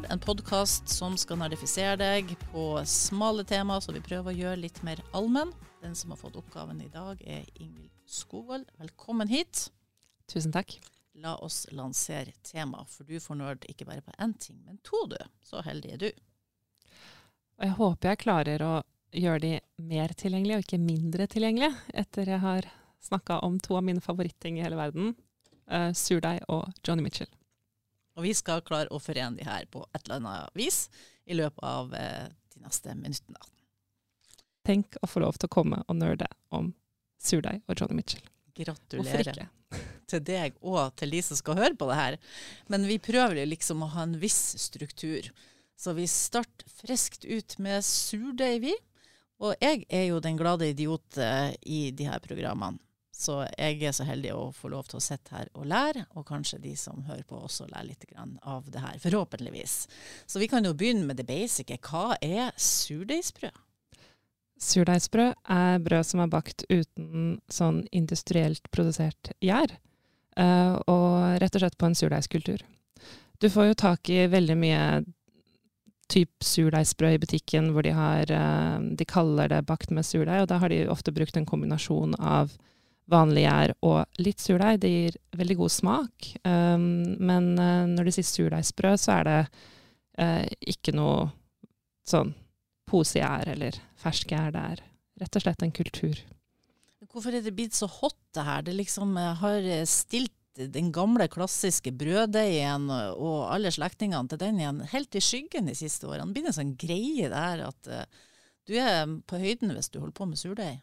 Nerd, en podkast som skal nerdifisere deg på smale tema, så vi prøver å gjøre litt mer allmenn. Den som har fått oppgaven i dag, er Ingvild Skogvold. Velkommen hit. Tusen takk. La oss lansere tema, for du får nerd ikke bare på én ting, men to, du. Så heldig er du. Og jeg håper jeg klarer å gjøre de mer tilgjengelige, og ikke mindre tilgjengelige, etter jeg har snakka om to av mine favoritting i hele verden, uh, surdeig og Johnny Mitchell. Og vi skal klare å forene de her på et eller annet vis i løpet av uh, de neste minuttene. Tenk å få lov til å komme og nerde om surdeig og Johnny Mitchell. Gratulerer til deg og til de som skal høre på det her. Men vi prøver jo liksom å ha en viss struktur. Så vi starter friskt ut med surdeig, vi. Og jeg er jo den glade idiot uh, i de her programmene. Så jeg er så heldig å få lov til å sitte her og lære, og kanskje de som hører på også lærer litt av det her, forhåpentligvis. Så vi kan jo begynne med det basice. Hva er surdeigsbrød? Surdeigsbrød er brød som er bakt uten sånn industrielt produsert gjær, uh, og rett og slett på en surdeigskultur. Du får jo tak i veldig mye typ surdeigsbrød i butikken hvor de har uh, De kaller det bakt med surdeig, og da har de ofte brukt en kombinasjon av vanlig gjær og litt surdeig. Det gir veldig god smak. Um, men uh, når du sier surdeigsbrød, så er det uh, ikke noe sånn posegjær eller ferskgjær. Det er rett og slett en kultur. Hvorfor er det blitt så hot, det her? Det liksom uh, har stilt den gamle, klassiske brøddeigen og alle slektningene til den igjen helt i skyggen de siste årene. Det blir en sånn greie der at du er på høyden hvis du holder på med surdeig.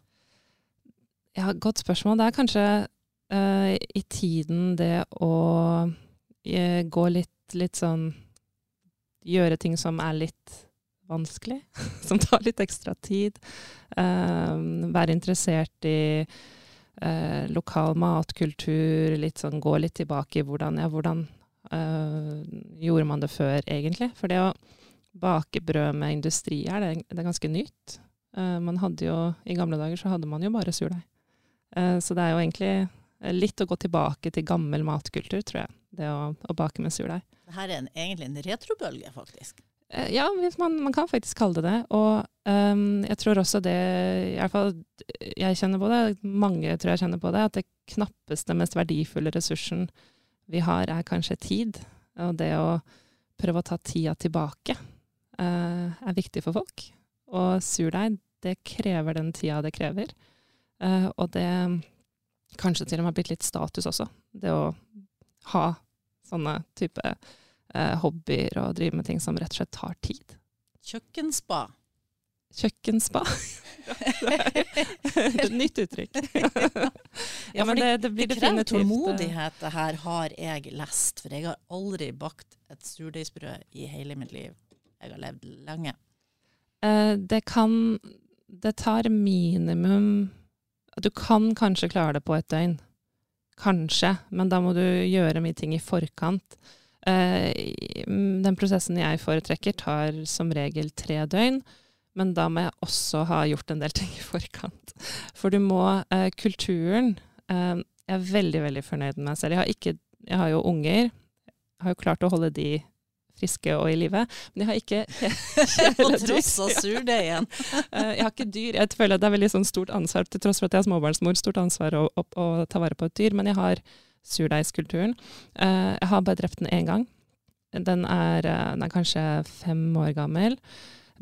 Ja, godt spørsmål. Det er kanskje uh, i tiden det å uh, gå litt, litt sånn Gjøre ting som er litt vanskelig, som tar litt ekstra tid. Uh, være interessert i lokal matkultur, litt sånn gå litt tilbake i hvordan, ja, hvordan gjorde man det før, egentlig. For det å bake brød med industri her, det, det er ganske nytt. man hadde jo, I gamle dager så hadde man jo bare surdeig. Eh, så det er jo egentlig eh, litt å gå tilbake til gammel matkultur, tror jeg. Det å, å bake med surdeig. Dette er en, egentlig en retrobølge, faktisk? Eh, ja, man, man, kan faktisk kalle det det. Og um, jeg tror også det I hvert fall jeg kjenner på det, mange tror jeg kjenner på det, at det knappeste, mest verdifulle ressursen vi har, er kanskje tid. Og det å prøve å ta tida tilbake uh, er viktig for folk. Og surdeig, det krever den tida det krever. Uh, og det kanskje til og med har blitt litt status også, det å ha sånne type uh, hobbyer og drive med ting som rett og slett tar tid. Kjøkkenspa. Kjøkkenspa. et nytt uttrykk. ja, men det, det blir definitivt eh, Tålmodighet det her har jeg lest, for jeg har aldri bakt et surdeigsbrød i hele mitt liv. Jeg har levd lenge. Uh, det kan Det tar minimum du kan kanskje klare det på et døgn. Kanskje, men da må du gjøre mye ting i forkant. Eh, den prosessen jeg foretrekker, tar som regel tre døgn. Men da må jeg også ha gjort en del ting i forkant. For du må eh, Kulturen eh, Jeg er veldig, veldig fornøyd med meg selv. Jeg har, ikke, jeg har jo unger. Jeg har jo klart å holde de friske og i live. Men jeg har ikke kjæledyr. tross og sur det igjen. jeg har ikke dyr. Jeg føler at det er veldig sånn stort ansvar, til tross for at jeg er småbarnsmor, stort ansvar å, å, å ta vare på et dyr. Men jeg har surdeigskulturen. Eh, jeg har bare drept den én gang. Den er, eh, den er, kanskje fem år gammel.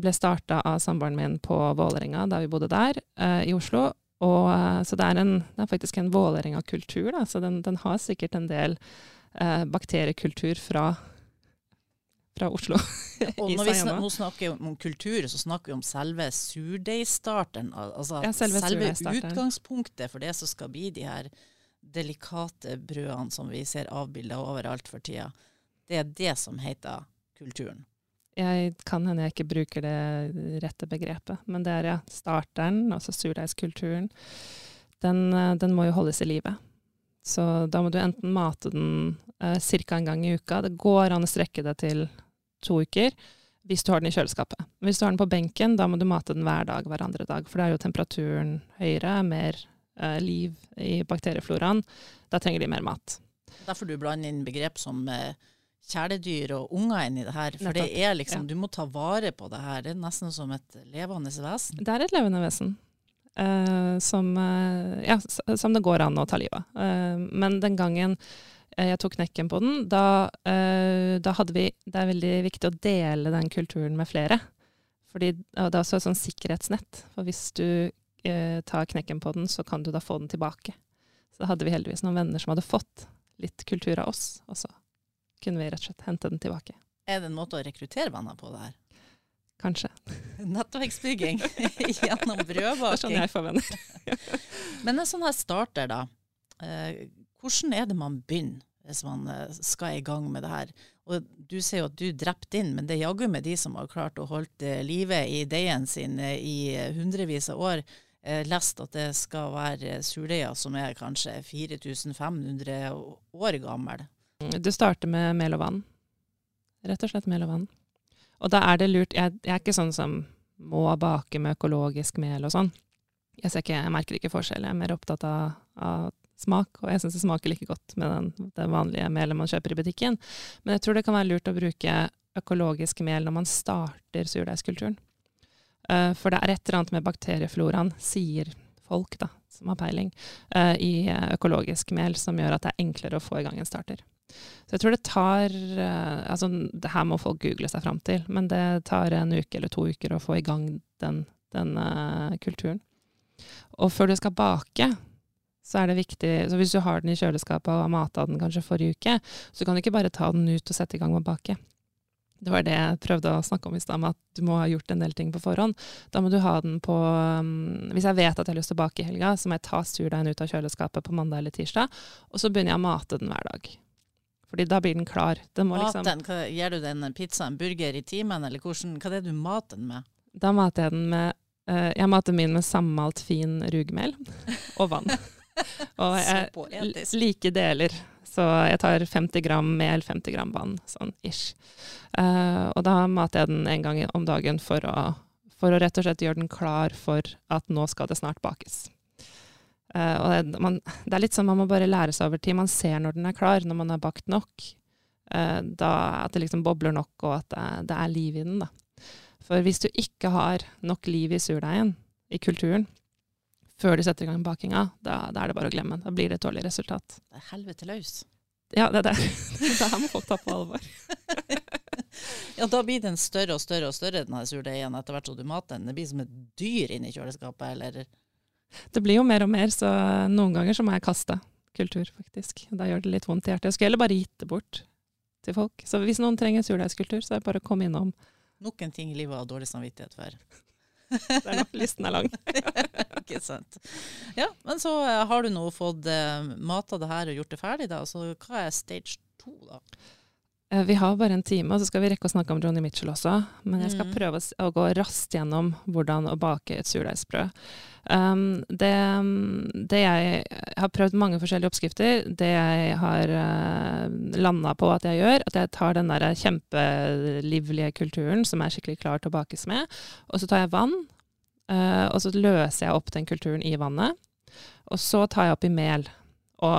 Ble starta av samboeren min på Vålerenga da vi bodde der, i Oslo. Og, så det er, en, det er faktisk en Vålerenga-kultur, så den, den, har sikkert en del eh, bakteriekultur fra fra Oslo. og når vi snak, nå snakker om kultur, så snakker vi om selve surdeigstarteren. Altså ja, selve, selve utgangspunktet for det som skal bli de her delikate brødene som vi ser avbilda overalt for tida. Det er det som heter kulturen. Jeg kan hende jeg ikke bruker det rette begrepet, men det er ja, starteren, altså surdeigskulturen. Den, eh, den må jo holdes i live. Så da må du enten mate den eh, ca. en gang i uka. Det går an å strekke det til to uker hvis du har den i kjøleskapet. Hvis du har den på benken, da må du mate den hver dag, hver andre dag. For da er jo temperaturen høyere, mer eh, liv i bakteriefloraen. Da trenger de mer mat. Derfor du blander inn begrep som eh, kjæledyr og unger inn i det her. For det er liksom, du må ta vare på det her. Det er nesten som et levende vesen. Det er et levende vesen. Uh, som, uh, ja, som, det går an å ta livet av. Uh, men den gangen jeg tok knekken på den, da, da, hadde vi Det er veldig viktig å dele den kulturen med flere. Fordi Det er også et sånn sikkerhetsnett. For hvis du tar knekken på den, så kan du da få den tilbake. Så da hadde vi heldigvis noen venner som hadde fått litt kultur av oss. Og så kunne vi rett og slett hente den tilbake. Er det en måte å rekruttere venner på det her? Kanskje. Nettverksbygging gjennom brødbaking. Det er sånn jeg får venner. Men en sånn her starter, da. Eh, hvordan er det man begynner hvis man eh, skal i gang med det her? Og Du sier jo at du drepte inn, men det er jaggu med de som har klart å holde livet i deigen sin eh, i hundrevis av år. Lest at det skal være surdeiger som er kanskje 4500 år gammel. Du starter med mel og vann. Rett og slett mel og vann. Og da er det lurt Jeg, jeg er ikke sånn som må bake med økologisk mel og sånn. Jeg, ikke, jeg, merker ikke forskjell. Jeg er mer opptatt av, av smak, og jeg syns det smaker like godt med den, det vanlige melet man kjøper i butikken. Men jeg tror det kan være lurt å bruke økologisk mel når man starter surdeigskulturen. Uh, for det er et eller annet med bakteriefloraen, sier folk da, som har peiling, uh, i økologisk mel som gjør at det er enklere å få i gang en starter. Så jeg tror det tar uh, altså Det her må folk google seg fram til, men det tar en uke eller to uker å få i gang den, den kulturen. Og før du skal bake, så er det viktig Så hvis du har den i kjøleskapet og har mata den kanskje forrige uke, så kan du ikke bare ta den ut og sette i gang med å bake. Det var det jeg prøvde å snakke om i stad, at du må ha gjort en del ting på forhånd. Da må du ha den på um, Hvis jeg vet at jeg har lyst til å bake i helga, så må jeg ta surdeigen ut av kjøleskapet på mandag eller tirsdag, og så begynner jeg å mate den hver dag. Fordi da blir den klar. Den liksom den, hva, Gir du den en pizza, en burger i timen, eller hvordan, hva er det du mater den med? Da mater jeg den med uh, Jeg mater min med sammalt fin rugmel og vann. og jeg like deler. Så jeg tar 50 gram mel, 50 gram vann, sånn ish. Uh, og da mater jeg den en gang om dagen for å, for å rett og slett gjøre den klar for at nå skal det snart bakes. Uh, og det, man, det, er litt sånn man må bare lære seg over tid. Man ser når den er klar, når man har bakt nok. Uh, da, at det liksom bobler nok, og at det, det, er liv i den. Da. For hvis du ikke har nok liv i surdeigen, i kulturen, før du setter i gang bakinga, da, da, er det bare å glemme. Da blir det et dårlig resultat. Det er helvete løs. Ja, det er det. det her må folk ta på alvor. ja, da blir den større og større og større, denne surdeigen, etter hvert som du mater den. Det blir som et dyr inni kjøleskapet, eller det blir jo mer og mer, så noen ganger så må jeg kaste kultur, faktisk. Da gjør det litt vondt i hjertet. Jeg skulle heller bare gitt det bort til folk. Så hvis noen trenger surdeigskultur, så er det bare å komme innom. Nok en ting i livet har dårlig samvittighet for. Det er nok, listen er lang. Ikke sant. Ja, men så eh, har du nå fått uh, mata det her og gjort det ferdig, da. Så hva er stage to, da? Eh, vi har bare en time, og så skal vi rekke å snakke om Johnny Mitchell også. Men jeg skal mm. prøve å gå raskt gjennom hvordan å bake et surdeigsbrød. Um, det, det, jeg har prøvd mange forskjellige oppskrifter. Det jeg har uh, eh, landa på at jeg gjør, at jeg tar den der kjempelivlige kulturen som er skikkelig klar til å bakes med, og så tar jeg vann, uh, og så løser jeg opp den kulturen i vannet. Og så tar jeg oppi mel. Og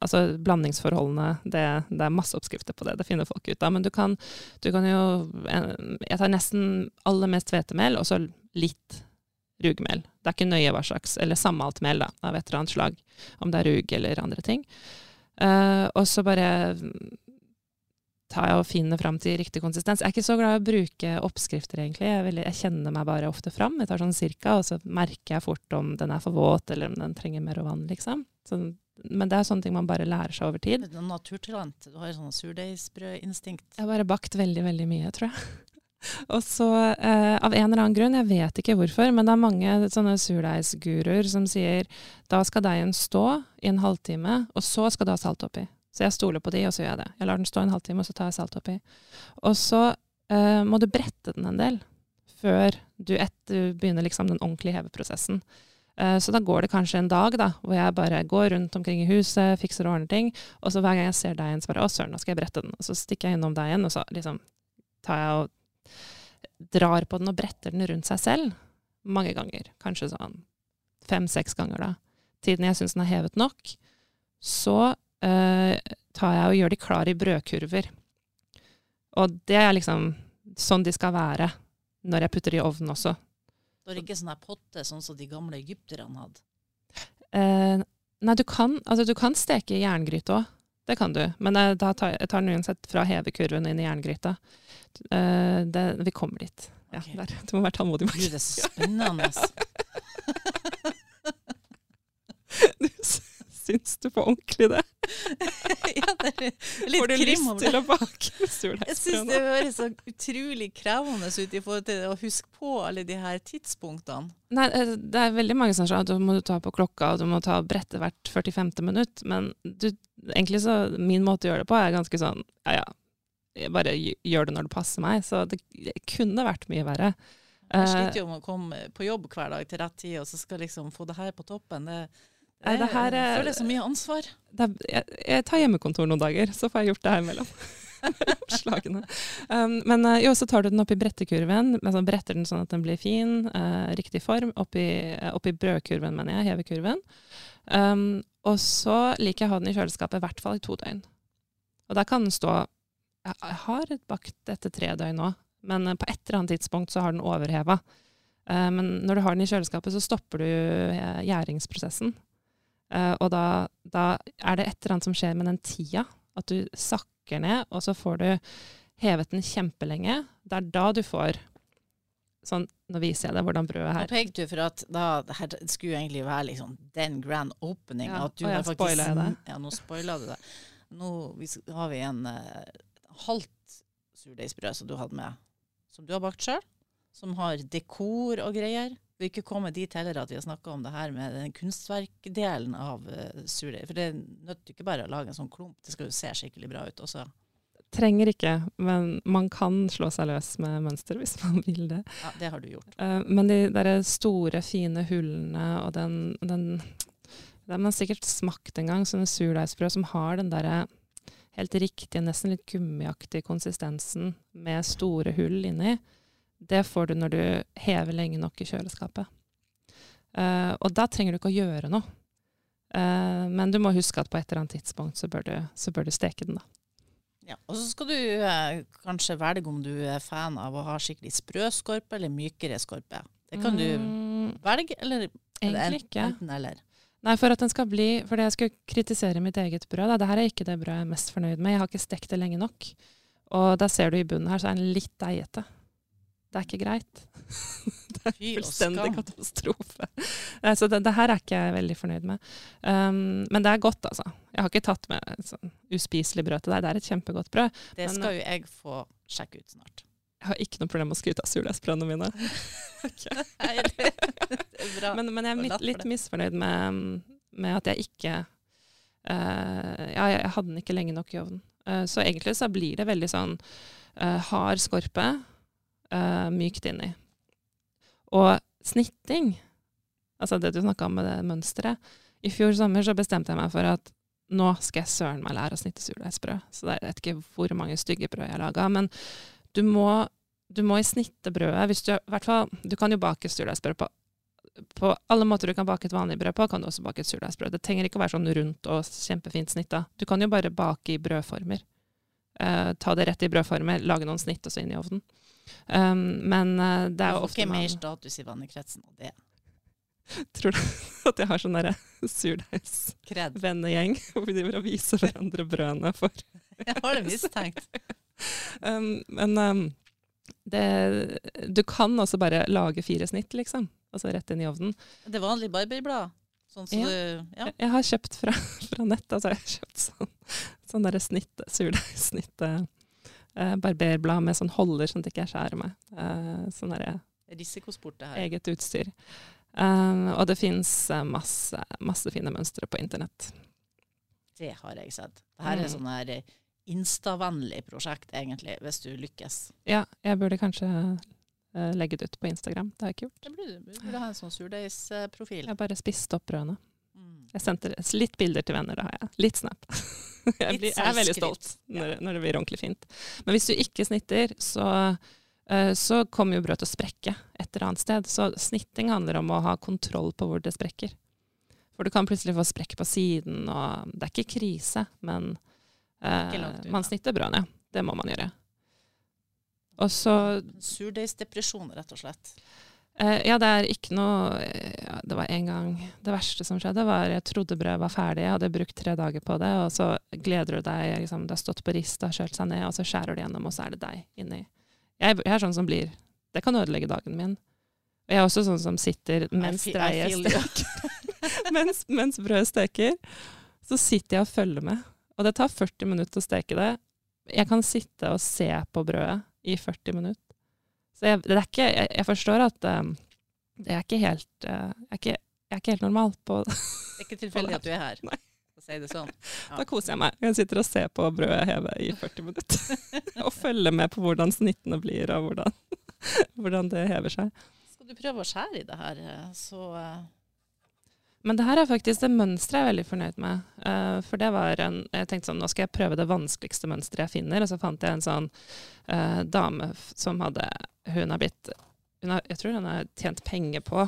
altså, blandingsforholdene, det, det, er masse oppskrifter på det. Det finner folk ut av. Men du kan, du kan jo Jeg tar nesten aller mest hvetemel, og så litt rugmel. Det er ikke nøye hva slags, eller sammalt mel da, av et eller annet slag. Om det er rug eller andre ting. Uh, og så bare tar jeg og finner fram til riktig konsistens. Jeg er ikke så glad i å bruke oppskrifter, egentlig. Jeg, vil, jeg, kjenner meg bare ofte fram. Jeg tar sånn cirka, og så merker jeg fort om den er for våt, eller om den trenger mer vann, liksom. Så men det er sånne ting man bare lærer seg over tid. Det er naturtalent. Du har sånn surdeigsbrødinstinkt. Jeg har bare bakt veldig, veldig mye, tror jeg. Og så, eh, av en eller annen grunn, jeg vet ikke hvorfor, men det er mange sånne surdeigsguruer som sier da skal deigen stå i en halvtime, og så skal du ha salt oppi. Så jeg stoler på de, og så gjør jeg det. Jeg lar den stå en halvtime, og så tar jeg salt oppi. Og så eh, må du brette den en del før du, et, du begynner liksom den ordentlige heveprosessen. Eh, så da går det kanskje en dag da, hvor jeg bare går rundt omkring i huset, fikser og ordner ting. Og så hver gang jeg ser deigen, så bare Å, søren, nå skal jeg brette den. Og så stikker jeg innom deigen, og så liksom tar jeg og drar på den og bretter den rundt seg selv. Mange ganger. Kanskje sånn fem-seks ganger, da. Tiden jeg syns den er hevet nok. Så uh, tar jeg og gjør de klar i brødkurver. Og det er liksom sånn de skal være når jeg putter de i ovnen også. Da er det ikke sånn potte, sånn som de gamle egypterne hadde. Eh, nei, du kan, altså, du kan steke i jerngryte òg. Det kan du. Men eh, da tar jeg tar den uansett fra hevekurven inn i jerngryta. Eh, det, vi kommer dit. Ja, okay. der. Du må være tålmodig. Gud, det er så spennende. Du syns du på ordentlig det? ja, det er litt Får du lyst til å bake Jeg syns det høres så utrolig krevende ut i forhold til å huske på alle de her tidspunktene. Nei, eh, det er veldig mange som sier at du må ta på klokka, og du må ta brettet hvert 45. minutt. Men du, egentlig så, min måte å gjøre det på er ganske sånn ja ja, jeg bare gjør det når det passer meg. Så det, kunne vært mye verre. Jeg Eh, sliter jo med å komme på jobb hver dag til rett tid, og så skal liksom få det her på toppen. Det, det, Nei, det her er- føler så mye ansvar. er, jeg, jeg tar hjemmekontor noen dager, så får jeg gjort det her mellom, slagene. Um, men eh, jo, så tar du den opp i brettekurven. Altså bretter den sånn at den blir fin, uh, riktig form. Opp i, eh, opp i brødkurven, mener jeg. Hevekurven. Um, og så liker jeg å ha den i kjøleskapet i hvert fall i to døgn. Og der kan den stå Jeg, har bakt etter tre døgn nå, men på et eller annet tidspunkt så har den overheva. Men når du har den i kjøleskapet, så stopper du gjæringsprosessen. Eh, og da, da er det et eller annet som skjer med den tida. At du sakker ned, og så får du hevet den kjempelenge. Det er da du får Sånn, nå viser jeg deg hvordan brødet er her pekte du for at da, det her skulle egentlig være liksom den grand opening. Ja, At du og jeg jeg det. Ja, nå spoila du det. Nå vi har vi en uh, halvt surdeigsbrød som du hadde med, som du har bakt sjøl. Som har dekor og greier. Vi har ikke kommet dit heller at vi har snakka om det her med den kunstverkdelen av uh, surdeig. For det nytter ikke bare å lage en sånn klump, det skal jo se skikkelig bra ut også. Trenger ikke, men man kan slå seg løs med mønster hvis man vil det. Ja, det har du gjort. Uh, men de derre store, fine hullene og den, den Det har man sikkert smakt en gang, sånne surdeigsbrød som har den derre helt riktige, nesten litt gummiaktige konsistensen med store hull inni. Det får du når du hever lenge nok i kjøleskapet. Uh, og da trenger du ikke å gjøre noe. Uh, men du må huske at på et eller annet tidspunkt så bør du, så bør du steke den, da. Ja, og så skal du eh, kanskje velge om du er fan av å ha skikkelig sprø skorpe eller mykere skorpe. Det kan du Mm, velge, eller er egentlig ikke. enten eller. Nei, for at den skal bli For det jeg skulle kritisere mitt eget brød, da. Det her er ikke det brødet jeg er mest fornøyd med. Jeg har ikke stekt det lenge nok. Og da ser du i bunnen her, så er den litt deigete. Det er ikke greit. det er fullstendig katastrofe. Eh, Så det, det her er ikke jeg veldig fornøyd med. Um, men det er godt, altså. Jeg har ikke tatt med sånn uspiselig brød til deg. Det er et kjempegodt brød. Det Men- skal jo jeg få sjekke ut snart. Jeg har ikke noe problem med å skryte av surdeigsbrødene mine. Nei, det er bra. Men, men jeg er litt, litt misfornøyd med, med at jeg ikke uh, Ja, jeg, jeg hadde den ikke lenge nok i ovnen. Uh, så egentlig så blir det veldig sånn uh, hard skorpe, eh, mykt inni. Og snitting, altså det du snakka om med det mønsteret I fjor sommer så bestemte jeg meg for at nå skal jeg søren meg lære å snitte surdeigsbrød. Så jeg vet ikke hvor mange stygge brød jeg laga. Men du må, du må i snitte brødet hvis du, hvert fall, du kan jo bake surdeigsbrød på på alle måter du kan bake et vanlig brød på, kan du også bake et surdeigsbrød. Det trenger ikke å være sånn rundt og kjempefint snitta. Du kan jo bare bake i brødformer. Eh, ta det rett i brødformer, lage noen snitt og så inn i ovnen. Um, men uh, det Du er jo får ofte ikke mer status i vennekretsen av det. tror du at jeg har sånn derre surdeigsvennegjeng hvor vi driver og viser hverandre brødene for Jeg har det mistenkt. um, Men um, det, du kan også bare lage fire snitt, liksom. Altså rett inn i ovnen. Det er vanlig barberblad. Sånn som Ja. du Ja. Jeg, har kjøpt fra, fra nett, altså jeg har kjøpt sånn, sånn derre snitt, surdeigsnitte, eh, barberblad med sånn holder sånn at ikke jeg skjærer meg. Eh, sånn derre Risikosport, det her. eget utstyr. Eh, og det fins masse, masse fine mønstre på internett. Det har jeg sett. Dette er Mm. sånn her eh, instavennlig prosjekt, egentlig, hvis du lykkes. Ja, jeg burde kanskje eh, legge det ut på Instagram. Det har jeg ikke gjort. Det burde burde ha en sånn surdeigsprofil. Jeg bare spist opp brødene. Jeg sendte litt bilder til venner, det har jeg. Litt snap. Jeg, blir, jeg er veldig stolt når, når det blir ordentlig fint. Men hvis du ikke snitter, så, eh, så kommer jo brødet til å sprekke et eller annet sted. Så snitting handler om å ha kontroll på hvor det sprekker. For du kan plutselig få sprekk på siden, og det er ikke krise, men eh, man snitter brødene. Det må man gjøre. Og så Surdeigsdepresjon, rett og slett. Eh, ja, det er ikke noe eh, Det var en gang Det verste som skjedde, var jeg trodde brødet var ferdig. Jeg hadde brukt tre dager på det, og så gleder du deg. Liksom, det har stått på rist, det har kjølt seg ned, og så skjærer du gjennom, og så er det deg inni. Jeg, jeg er sånn som blir Det kan ødelegge dagen min. Og jeg er også sånn som sitter mens you. steker. mens, mens brødet steker, så sitter jeg og følger med. Og det tar 40 minutter å steke det. Jeg kan sitte og se på brødet i 40 minutter. Så jeg, det er ikke, jeg, jeg forstår at um, det er ikke helt uh, jeg, er ikke, jeg er ikke helt normal på Det er ikke tilfeldig at du er her, Nei. for å si det sånn. Ja. Da koser jeg meg. Jeg sitter og ser på brødet heve i 40 minutter. og følger med på hvordan snittene blir, og hvordan, hvordan det hever seg. Skal du prøve å skjære i det her, eh, så eh, Men det her er faktisk det mønsteret jeg er veldig fornøyd med. Uh, for det var en Jeg tenkte sånn, nå skal jeg prøve det vanskeligste mønsteret jeg finner. Og så fant jeg en sånn uh, dame som hadde Hun har blitt hun har, Jeg tror hun har tjent penger på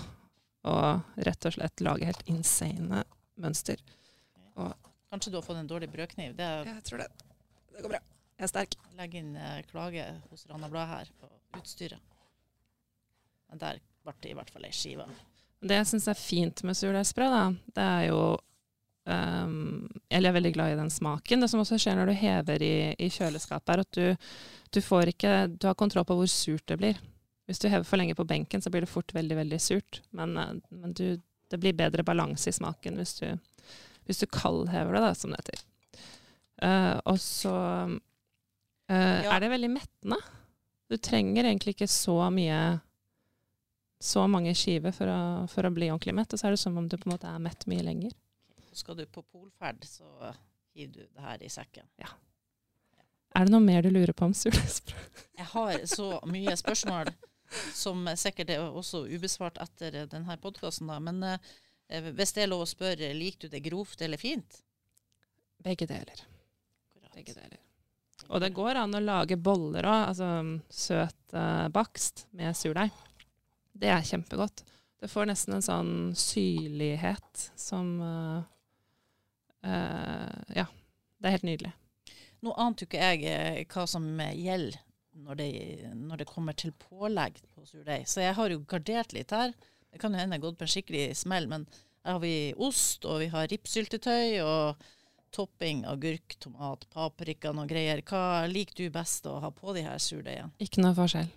å rett og slett lage helt insane mønster. kanskje du har fått en dårlig brødkniv. Det er Jeg tror det. Det går bra. Jeg er sterk. Legg inn eh, klage hos Rana Blad her på utstyret. Men der ble det i hvert fall ei skive. Det jeg syns er fint med surdeigsbrød, da, det er jo um, Eller jeg er veldig glad i den smaken. Det som også skjer når du hever i, i kjøleskapet, er at du, du får ikke Du har kontroll på hvor surt det blir. Hvis du hever for lenge på benken, så blir det fort veldig, veldig surt. Men, eh, men du, det blir bedre balanse i smaken hvis du, hvis du kaldhever det, da, som det heter. Uh, og så uh, Ja. er det veldig mettende. Du trenger egentlig ikke så mye så mange skiver for å, for å bli ordentlig mett, og så er det som om du på en måte er mett mye lenger. Skal du på polferd, så hiver du det her i sekken. Ja. Er det noe mer du lurer på om surdeigsbrød? Jeg har så mye spørsmål som sikkert er også ubesvart etter denne podkasten. Men eh, hvis det er lov å spørre, liker du det grovt eller fint? Begge deler. Begge deler. Og det går an å lage boller òg, altså søt eh, bakst med surdeig. Det er kjempegodt. Det får nesten en sånn syrlighet som uh, uh, Ja. Det er helt nydelig. Nå ante jo ikke jeg eh, hva som eh, gjelder når det, når det kommer til pålegg på surdeig, så jeg har jo gardert litt her. Det kan jo hende jeg har gått på en skikkelig smell, men her har vi ost, og vi har ripssyltetøy, og topping agurk, tomat, paprika, noe greier. Hva liker du best å ha på de her surdeigene? Ikke noe forskjell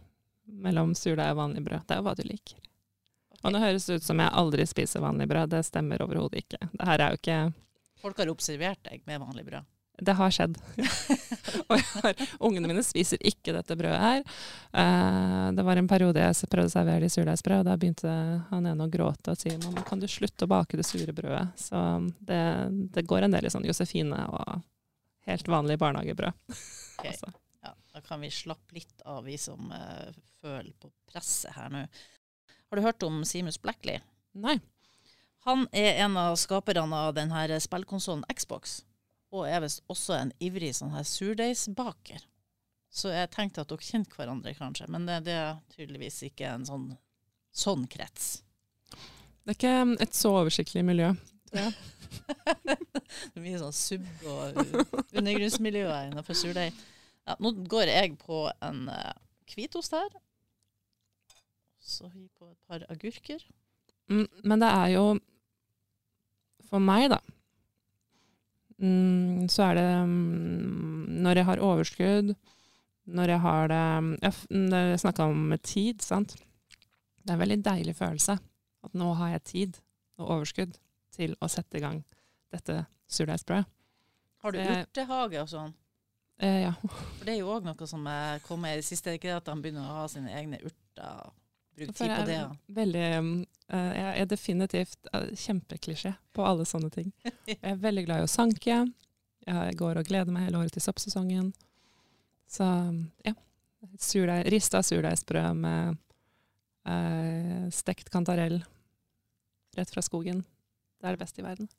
mellom surdeig og vanlig brød. Det er jo hva du liker. Og nå høres det ut som jeg aldri spiser vanlig brød. Det stemmer overhodet ikke. Det her er jo ikke Folk har observert deg med vanlig brød. Det har skjedd. og har, ungene mine spiser ikke dette brødet her. Eh, det var en periode jeg prøvde å servere de surdeigsbrød, og da begynte han ene å gråte og si mamma, kan du slutte å bake det sure brødet? Så det, det går en del i sånn Josefine og helt vanlig barnehagebrød. Okay. Altså. Ja, da kan vi slappe litt av, vi som uh, føler på presset her nå. Har du hørt om Simus Blackley? Nei. Han er en av skaperne av denne spillkonsollen Xbox, og er visst også en ivrig sånn her surdeigsbaker. Så jeg tenkte at dere kjente hverandre, kanskje, men det, det er tydeligvis ikke en sånn, sånn krets. Det er ikke et så oversiktlig miljø. Det er mye sånn sub- og undergrunnsmiljøer innenfor surdeig. Ja, nå går jeg på en hvitost her. Så vi på et par agurker. Mm, men det er jo For meg, da, mm, så er det mm, når jeg har overskudd, når jeg har det Jeg, mm, snakka om tid, sant. Det er en veldig deilig følelse at nå har jeg tid og overskudd til å sette i gang dette surdeigsbrødet. Har du urtehage og sånn? Eh, ja. For det er jo òg noe som er kommet i det siste. Ikke at han begynner å ha sine egne urter. Bruke For tid på det. ja. veldig eh, Jeg er definitivt eh, kjempeklisjé på alle sånne ting. Jeg er veldig glad i å sanke. Jeg går og gleder meg hele året til soppsesongen. Så ja. Surdeig, rista surdeigsbrød med eh, stekt kantarell rett fra skogen. Det er det beste i verden.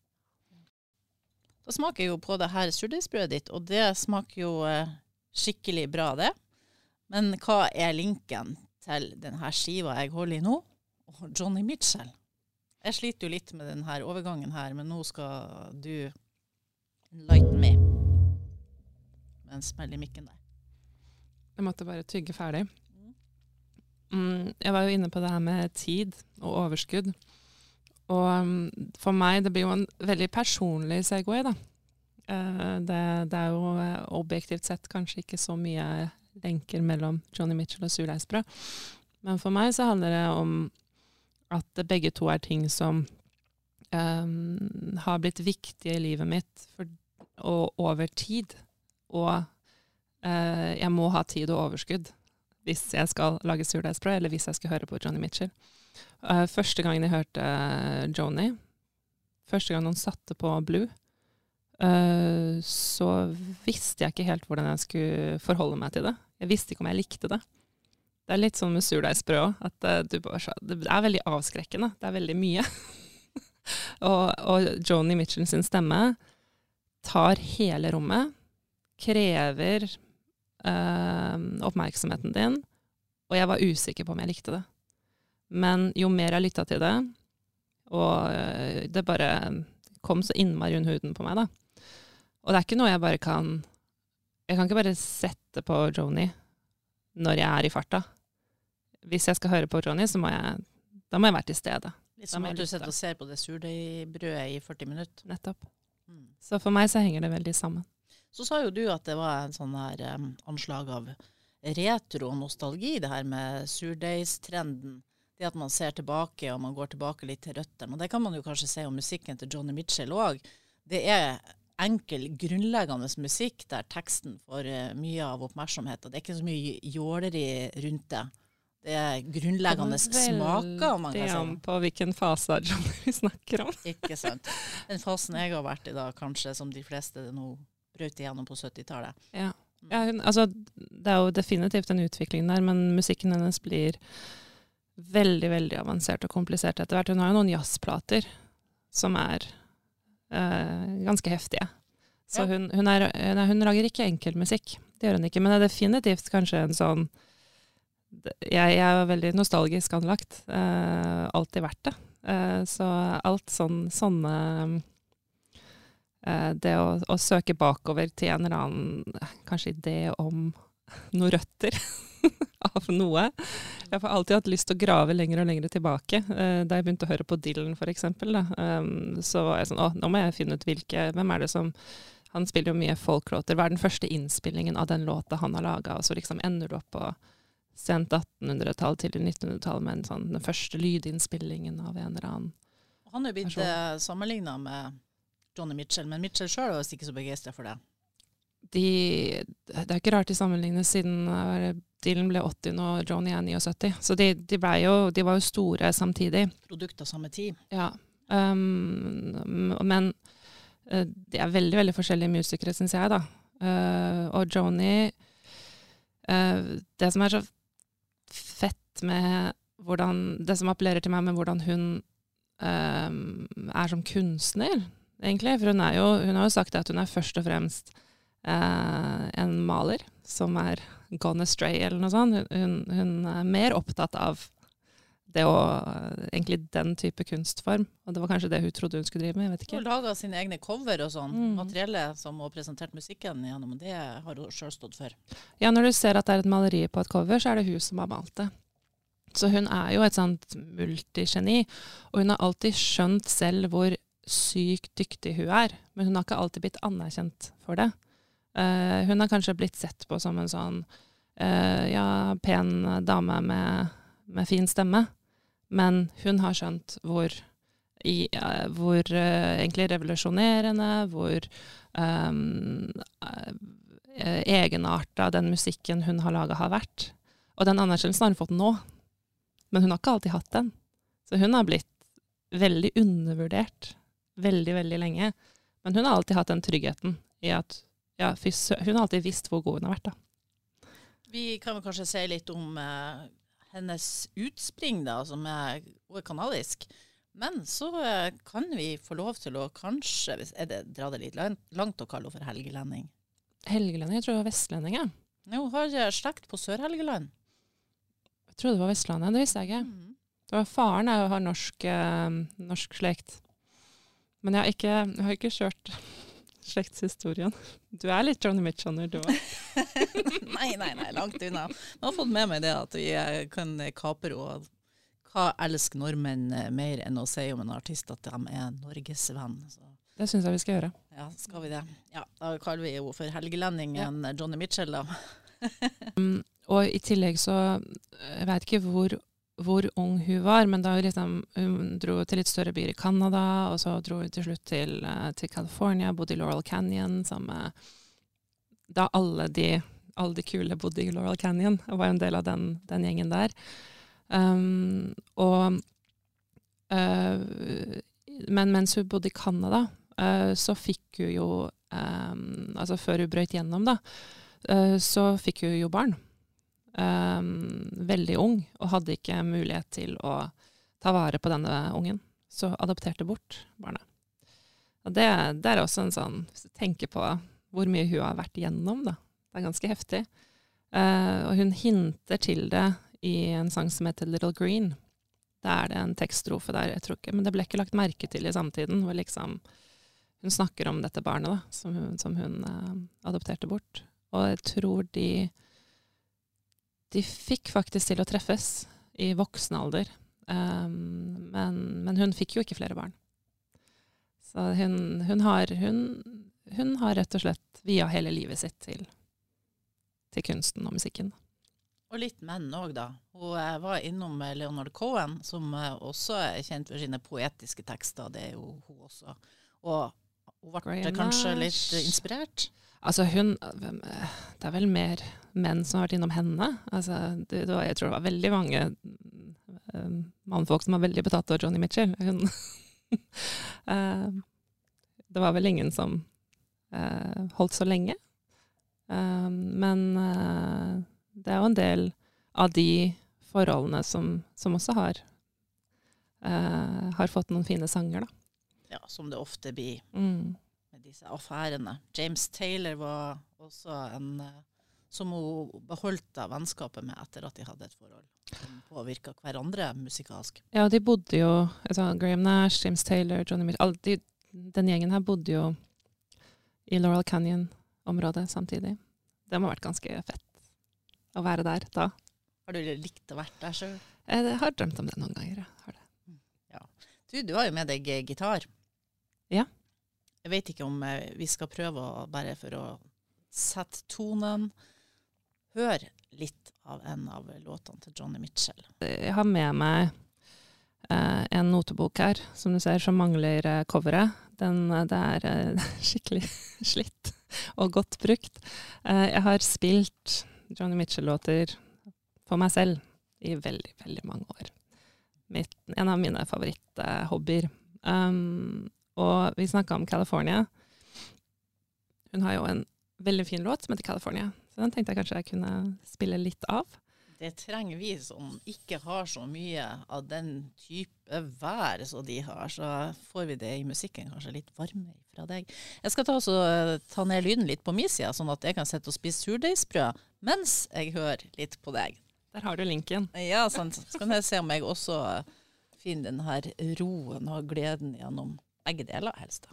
Da smaker jo på det her surdeigsbrødet ditt, og det smaker jo eh, skikkelig bra, det. Men hva er linken til denne skiva jeg holder i nå, og Johnny Mitchell? Jeg sliter jo litt med denne overgangen her, men nå skal du enlighten me. Med en smell i mikken der. Jeg måtte bare tygge ferdig. Mm, jeg var jo inne på det her med tid og overskudd. Og um, for meg, det blir jo en veldig personlig Segway, da. Uh, det, det, er jo uh, objektivt sett kanskje ikke så mye lenker mellom Johnny Mitchell og surdeisbrød. Men for meg så handler det om at begge to er ting som um, har blitt viktige i livet mitt for, og over tid. Og uh, jeg må ha tid og overskudd hvis jeg skal lage surdeigsbrød, eller hvis jeg skal høre på Johnny Mitchell. Uh, første gangen jeg hørte Joni, første gang noen satte på Blue, så visste jeg ikke helt hvordan jeg skulle forholde meg til det. Jeg visste ikke om jeg likte det. Det er litt sånn med surdeigsbrød òg, at det er veldig avskrekkende. Det er veldig mye. og, og Joni Mitchell sin stemme tar hele rommet, krever oppmerksomheten din, og jeg var usikker på om jeg likte det. Men jo mer jeg lytta til det, og eh, det bare kom så innmari under huden på meg, da. Og det er ikke noe jeg bare kan Jeg kan ikke bare sette på Joni når jeg er i farta. Hvis jeg skal høre på Joni, så må jeg, da må jeg være til stede. Litt som at du sitter og ser på det surdeigbrødet i 40 minutter. Nettopp. Mm. Så for meg så henger det veldig sammen. Så sa jo du at det var en sånn her um, anslag av retro nostalgi, det her med surdeigstrenden det at man ser tilbake og man går tilbake litt til røttene. Og det kan man jo kanskje si om musikken til Johnny Mitchell òg. Det er enkel, grunnleggende musikk der teksten får uh, mye av oppmerksomheten. Det er ikke så mye jåleri rundt det. Det er grunnleggende smaker. om man kan si. an på hvilken fase av Johnny vi snakker om. ikke sant. Den fasen jeg har vært i da, kanskje som de fleste nå brøt igjennom på 70-tallet. Ja. ja altså, det er jo definitivt en utvikling der, men musikken hennes blir veldig, veldig avansert og komplisert etter hvert. Hun har jo noen jazzplater som er eh, ganske heftige. Så ja. hun, hun, er, nei, hun, lager ikke enkeltmusikk. Det gjør hun ikke. Men det er definitivt kanskje en sånn Jeg, jeg er veldig nostalgisk anlagt. Eh, alltid vært det. Eh, så alt sånn, sånne Det å, å, søke bakover til en eller annen kanskje idé om noen røtter av noe. Jeg har alltid hatt lyst til å grave lenger og lenger tilbake. Uh, da jeg begynte å høre på Dylan, f.eks., um, så var jeg sånn Å, nå må jeg finne ut hvilke Hvem er det som Han spiller jo mye folklåter. Hva er den første innspillingen av den låta han har laga? Og så liksom ender du opp på sent 1800-tall til 1900-tall med en sånn, den første lydinnspillingen av en eller annen Han er jo blitt uh, sammenligna med Johnny Mitchell, men Mitchell sjøl er visst ikke så begeistra for det. De, det er ikke rart de sammenlignes, siden uh, Dylan ble 80 og Johnny er 79. Så de, de, jo, de var jo store samtidig. Produkt av samme tid. Ja. Um, men uh, de er veldig, veldig forskjellige musikere, syns jeg, da. Uh, og Joni uh, Det som er så fett med hvordan Det som appellerer til meg med hvordan hun er som kunstner, egentlig. For hun, jo, hun har jo sagt at hun er først og fremst en maler som er gone astray, eller noe sånt. Hun, hun, er mer opptatt av det å Egentlig den type kunstform. Og det var kanskje det hun trodde hun skulle drive med. jeg vet ikke. Hun laga sine egne cover og sånn. Mm. Materiellet som hun har presentert musikken gjennom, det har hun sjøl stått for. Ja, når du ser at det er et maleri på et cover, så er det hun som har malt det. Så hun er jo et sånt multigeni. Og hun har alltid skjønt selv hvor sykt dyktig hun er. Men hun har ikke alltid blitt anerkjent for det. Uh, hun har kanskje blitt sett på som en sånn uh, ja, pen dame med, med, fin stemme, men hun har skjønt hvor, i, uh, hvor egentlig revolusjonerende, hvor um, egenarta den musikken hun har laga, har vært. Og den anerkjennelsen har hun fått nå, men hun har ikke alltid hatt den. Så hun har blitt veldig undervurdert veldig, veldig lenge. Men hun har alltid hatt den tryggheten i at ja, hun har alltid visst hvor god hun har vært, da. Vi kan vel kanskje si litt om eh, hennes utspring, da, som er, hun er kanadisk. Men så eh, kan vi få lov til å kanskje, hvis er det, dra det litt langt, å kalle henne for helgelending. Helgelending? Jeg tror hun var vestlending. Ja. Hun har slekt på Sør-Helgeland. Jeg trodde det var Vestlandet, det visste jeg ikke. Mm. Det var Faren jeg har norsk, eh, norsk slekt. Men jeg har ikke, jeg har ikke kjørt slektshistorien. Du er litt Johnny Mitchell, du òg. nei, nei, nei, langt unna. Jeg har fått med meg det at vi kan kapre og hva elsker nordmenn mer enn å si om en artist at de er norgesvenn. Så. Det syns jeg vi skal gjøre. Ja, skal vi det? Ja, Da kaller vi jo for helgelendingen ja. Johnny Mitchell, da. um, og i tillegg så Jeg vet ikke hvor, hvor ung hun var, men da hun, liksom, hun dro til litt større byer i Canada, og så dro hun til slutt til, uh, til California, bodde i Laurel Canyon sammen Da alle de, alle de kule bodde i Laurel Canyon, og var en del av den, den gjengen der. Um, og uh, Men mens hun bodde i Canada, uh, så fikk hun jo um, Altså før hun brøyt gjennom, da, uh, så fikk hun jo barn. Um, veldig ung, og hadde ikke mulighet til å ta vare på denne ungen. Så adopterte bort barnet. Og det, det er også en sånn Hvis du tenker på hvor mye hun har vært gjennom, da. Det er ganske heftig. Uh, og hun hinter til det i en sang som heter Little Green. Da er det en tekststrofe der, jeg tror ikke, men det ble ikke lagt merke til i samtiden. hvor liksom Hun snakker om dette barnet da, som hun, som hun uh, adopterte bort. Og jeg tror de De fikk faktisk til å treffes i voksen alder. Um, men, men, hun fikk jo ikke flere barn. Så hun, hun, har, hun, hun har rett og slett via hele livet sitt til, til kunsten og musikken. Og litt menn òg, da. Hun eh, var innom eh, Leonard Cohen, som eh, også er kjent for sine poetiske tekster. Det er jo hun også. Og hun ble kanskje litt inspirert? Altså hun Det er vel mer menn som har vært innom henne. Altså, det, det var, jeg tror det var veldig mange um, mannfolk som var veldig betatt av Johnny Mitchell. Hun, uh, det var vel ingen som uh, holdt så lenge. Uh, men det er jo en del av de forholdene som, som også har, uh, har fått noen fine sanger, da. Ja, som det ofte blir mm. Disse affærene. James Taylor var også en uh, som hun beholdt av vennskapet med etter at de hadde et forhold som påvirka hverandre musikalsk. Ja, de bodde jo altså Graham Nash, James Taylor, Johnny Mitchell de, Den gjengen her bodde jo i Laurel Canyon-området samtidig. Det må ha vært ganske fett å være der da. Har du likt å være der sjøl? Jeg har drømt om det noen ganger. Ja. Du, du har jo med deg gitar. Ja. Jeg vet ikke om eh, vi skal prøve å, bare for å sette tonen, høre litt av en av låtene til Johnny Mitchell. Jeg har med meg eh, en notebok her, som du ser, som mangler eh, coveret. Den, eh, det er eh, skikkelig slitt og godt brukt. Eh, jeg har spilt Johnny Mitchell-låter for meg selv i veldig, veldig mange år. Mitt, en av mine favoritthobbyer. Um, og vi snakka om California. Hun har jo en veldig fin låt som heter California, så den tenkte jeg kanskje jeg kunne spille litt av. Det trenger vi som ikke har så mye av den type vær som de har. Så får vi det i musikken kanskje litt varmere fra deg. Jeg skal ta, også, eh, ta ned lyden litt på min side, sånn at jeg kan sitte og spise surdeigsbrød mens jeg hører litt på deg. Der har du linken. Ja, sant. Så kan jeg se om jeg også finner den her roen og gleden gjennom begge deler, helst.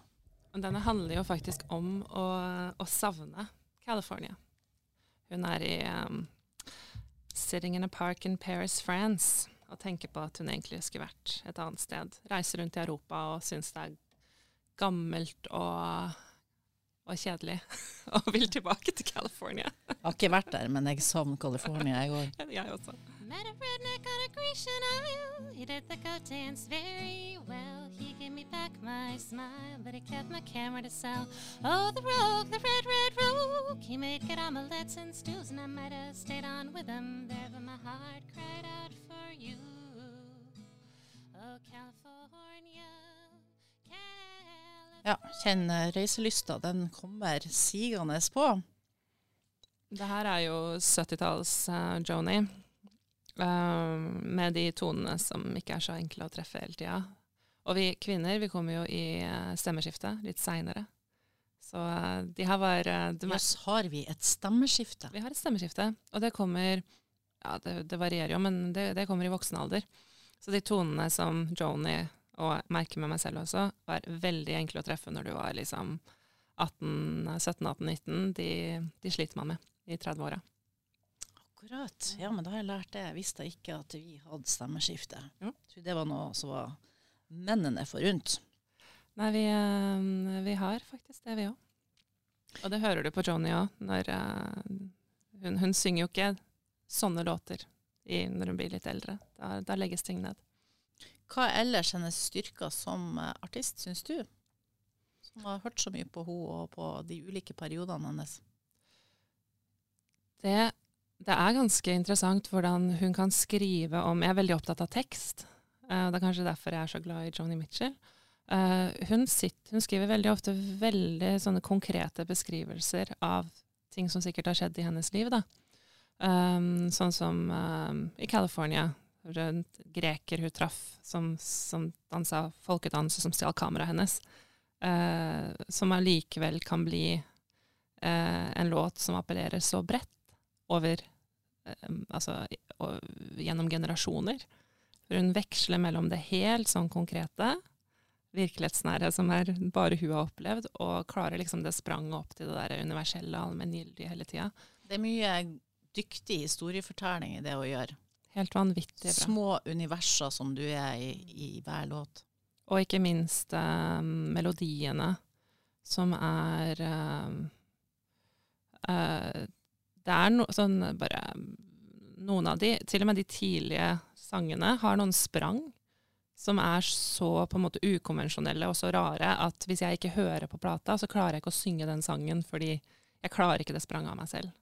Denne handler jo faktisk om å, å savne California. Hun er i um, sitting in a park in Paris, France, og tenker på at hun egentlig skulle vært et annet sted. Reiser rundt i Europa og syns det er gammelt og, og kjedelig, og vil tilbake til California. jeg har ikke vært der, men jeg savner California, jeg òg. Jeg. Met a redneck on a Grecian isle. He did the goat dance very well. He gave me back my smile, but he kept my camera to sell. Oh, the rogue, the red, red rogue. He made good omelets and stews, and I might have stayed on with him there, but my heart cried out for you. Oh, California. Ja, kjenn reiselysta. Den kommer sigende på. Det her er jo 70-talls uh, Joni. Um, med de tonene som ikke er så enkle å treffe hele tida. Og vi kvinner vi kommer jo i stemmeskiftet litt seinere. Så uh, de her var Jøss, har vi et stemmeskifte? Vi har et stemmeskifte. Og det kommer Ja, det, det varierer jo, men det, det, kommer i voksen alder. Så de tonene som Joni, og merker med meg selv også, var veldig enkle å treffe når du var liksom 17-18-19, de, de, sliter man med i 30-åra. Akkurat. Ja, men da har jeg lært det. Jeg visste ikke at vi hadde stemmeskifte. Ja. Så det var noe som var mennene forunt. Nei, vi, eh, vi, har faktisk det, vi òg. Og det hører du på Joni òg. Uh, hun, hun, synger jo ikke sånne låter i, når hun blir litt eldre. Da, da legges ting ned. Hva er ellers hennes styrker som eh, artist, syns du? Som har hørt så mye på henne og på de ulike periodene hennes. Det, det, er ganske interessant hvordan hun kan skrive om Jeg er veldig opptatt av tekst. Uh, det er kanskje derfor jeg er så glad i Joni Mitchell. Uh, hun, sitter, hun, skriver veldig ofte veldig sånne konkrete beskrivelser av ting som sikkert har skjedd i hennes liv. da. Um, sånn som um, i California, rundt greker hun traff som, som dansa folkedans, og som stjal kameraet hennes. Uh, som allikevel kan bli en låt som appellerer så bredt over um, Altså gjennom generasjoner. Hun veksler mellom det helt sånn konkrete virkelighetsnære som er bare hun har opplevd, og klarer liksom det spranget opp til det der universelle, allmenngyldige hele tida. Det er mye dyktig historiefortelling i det å gjøre. Helt vanvittig bra. Små universer som du er i, i hver låt. Og ikke minst eh, melodiene, som er eh, eh, Det er no, sånn bare Noen av de, til og med de tidlige sangene, har noen sprang som er så på en måte ukonvensjonelle og så rare at hvis jeg ikke hører på plata, så klarer jeg ikke å synge den sangen fordi jeg klarer ikke det spranget av meg selv.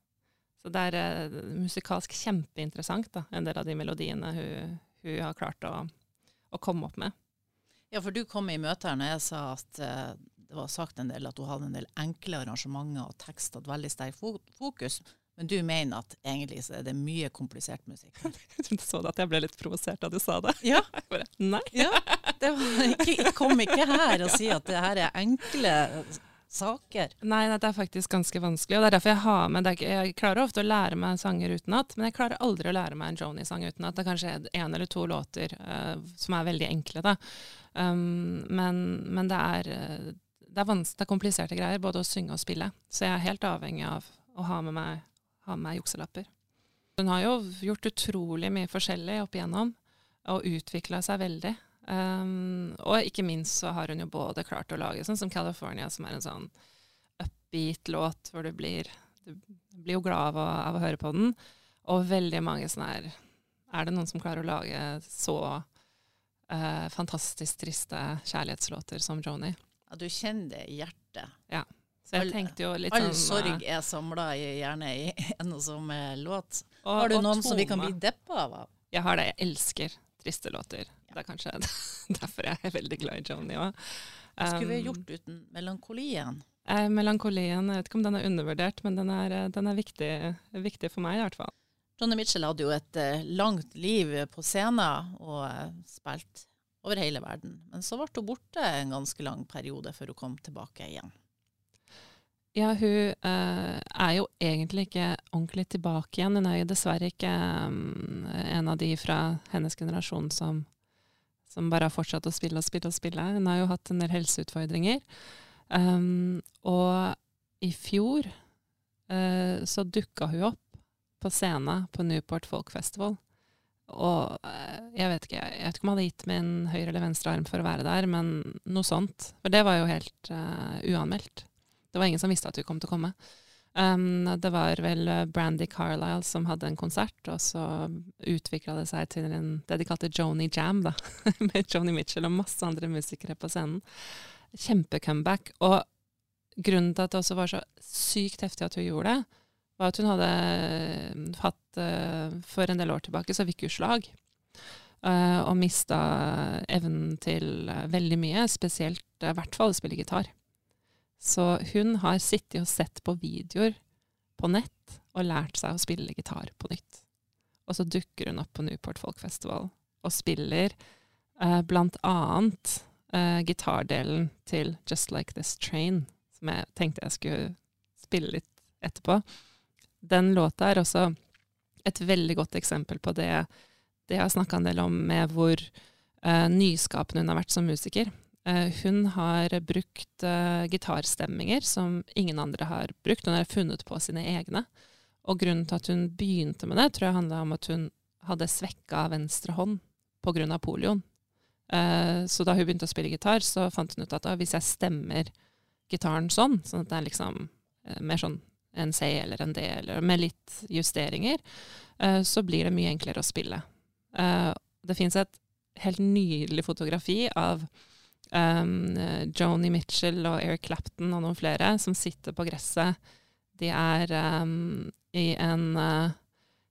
Så det er uh, musikalsk kjempeinteressant, da, en del av de melodiene hun, hun har klart å, å, komme opp med. Ja, for du kom i møte her når jeg sa at uh, det var sagt en del at hun hadde en del enkle arrangementer og tekst hadde veldig sterk fokus. Men du mener at egentlig så er det mye komplisert musikk? Jeg så det at jeg ble litt provosert da du sa det. Ja. Bare, nei. Ja, det ikke, kom ikke her og si at det her er enkle saker. Nei, det er faktisk ganske vanskelig. og det er derfor Jeg har med, er, jeg klarer ofte å lære meg sanger utenat, men jeg klarer aldri å lære meg en Joni-sang utenat. Det er kanskje én eller to låter uh, som er veldig enkle, da. Um, men, men, det er, eh, det er, det er kompliserte greier, både å synge og spille. Så jeg er helt avhengig av å ha med meg ha med jukselapper. Hun har jo gjort utrolig mye forskjellig opp igjennom, og utvikla seg veldig. Um, og ikke minst så har hun jo både klart å lage sånn som California, som er en sånn upbeat-låt hvor du blir, du blir jo glad av å, av å, høre på den, og veldig mange sånne her Er det noen som klarer å lage så uh, fantastisk triste kjærlighetslåter som Joni? Ja, du kjenner det i hjertet. Ja. Så jeg tenkte jo litt all sånn All sorg er samla gjerne i en og samme låt. Og, har du noen som vi kan bli deppa av? Jeg har det. Jeg elsker triste låter. Det er kanskje derfor jeg er veldig glad i Joni òg. Hva skulle vi um, gjort uten melankolien? Eh, melankolien, Jeg vet ikke om den er undervurdert, men den er, eh, den er viktig, viktig, for meg i hvert fall. Johnny Mitchell hadde jo et eh, langt liv på scenen og eh, spilt over hele verden. Men så ble hun borte en ganske lang periode før hun kom tilbake igjen. Ja, hun uh, er jo egentlig ikke ordentlig tilbake igjen. Hun er jo dessverre ikke um, en av de fra hennes generasjon som, som, bare har fortsatt å spille og spille og spille. Hun har jo hatt en del helseutfordringer. Um, og i fjor uh, så dukka hun opp på scenen på Newport Folk Festival. Og uh, jeg vet ikke jeg vet ikke om jeg hadde gitt min høyre eller venstre arm for å være der, men noe sånt. For det var jo helt uanmeldt. Det var ingen som visste at hun kom til å komme. Um, det var vel eh, Brandy Carlisle som hadde en konsert, og så utvikla det seg til en, det de kalte Joni Jam, da, med Joni Mitchell og masse andre musikere på scenen. Kjempecomeback. Og grunnen til at det også var så sykt heftig at hun gjorde det, var at hun hadde eh, hatt uh, For en del år tilbake så fikk hun slag. Og mista evnen til veldig mye, spesielt i hvert fall å spille gitar. Så hun har sittet og sett på videoer på nett og lært seg å spille gitar på nytt. Og så dukker hun opp på Newport Folk Festival og spiller eh, blant annet eh, gitardelen til Just Like This Train, som jeg tenkte jeg skulle spille litt etterpå. Den låta er også et veldig godt eksempel på det, det jeg har snakka en del om med hvor eh, nyskapende hun har vært som musiker. Eh, hun har brukt eh, gitarstemminger som ingen andre har brukt. Hun har funnet på sine egne. Og grunnen til at hun begynte med det, tror jeg handla om at hun hadde svekka venstre hånd pga. polioen. Eh, så da hun begynte å spille gitar, så fant hun ut at hvis jeg stemmer gitaren sånn, sånn at det er liksom mer sånn en C eller en D, eller med litt justeringer, så blir det mye enklere å spille. Det fins et helt nydelig fotografi av um, Joni Mitchell og Eric Clapton og noen flere som sitter på gresset. De er um, i en uh,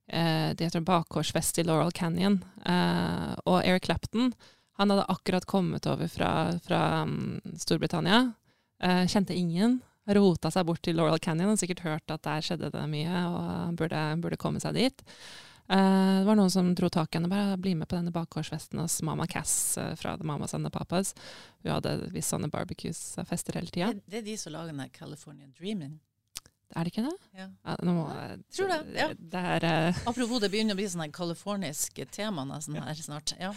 De heter bakgårdsfest i Laurel Canyon. Uh, og Eric Clapton han hadde akkurat kommet over fra, fra um, Storbritannia. Uh, kjente ingen rota seg bort til Laurel Canyon og sikkert hørt at der skjedde det mye, og burde, burde komme seg dit. Uh, det var noen som dro tak i henne. bare 'Bli med på denne bakgårdsfesten hos Mama Cass uh, fra Mamas and the Papas'. Hun hadde visst sånne barbecues-fester hele tida. Det, det, er de som lager den California Dreaming? Er det ikke det? Ja. ja må, Tror det. ja. Det er, uh, Apropos, det begynner å bli sånn californisk tema nesten her snart. ja.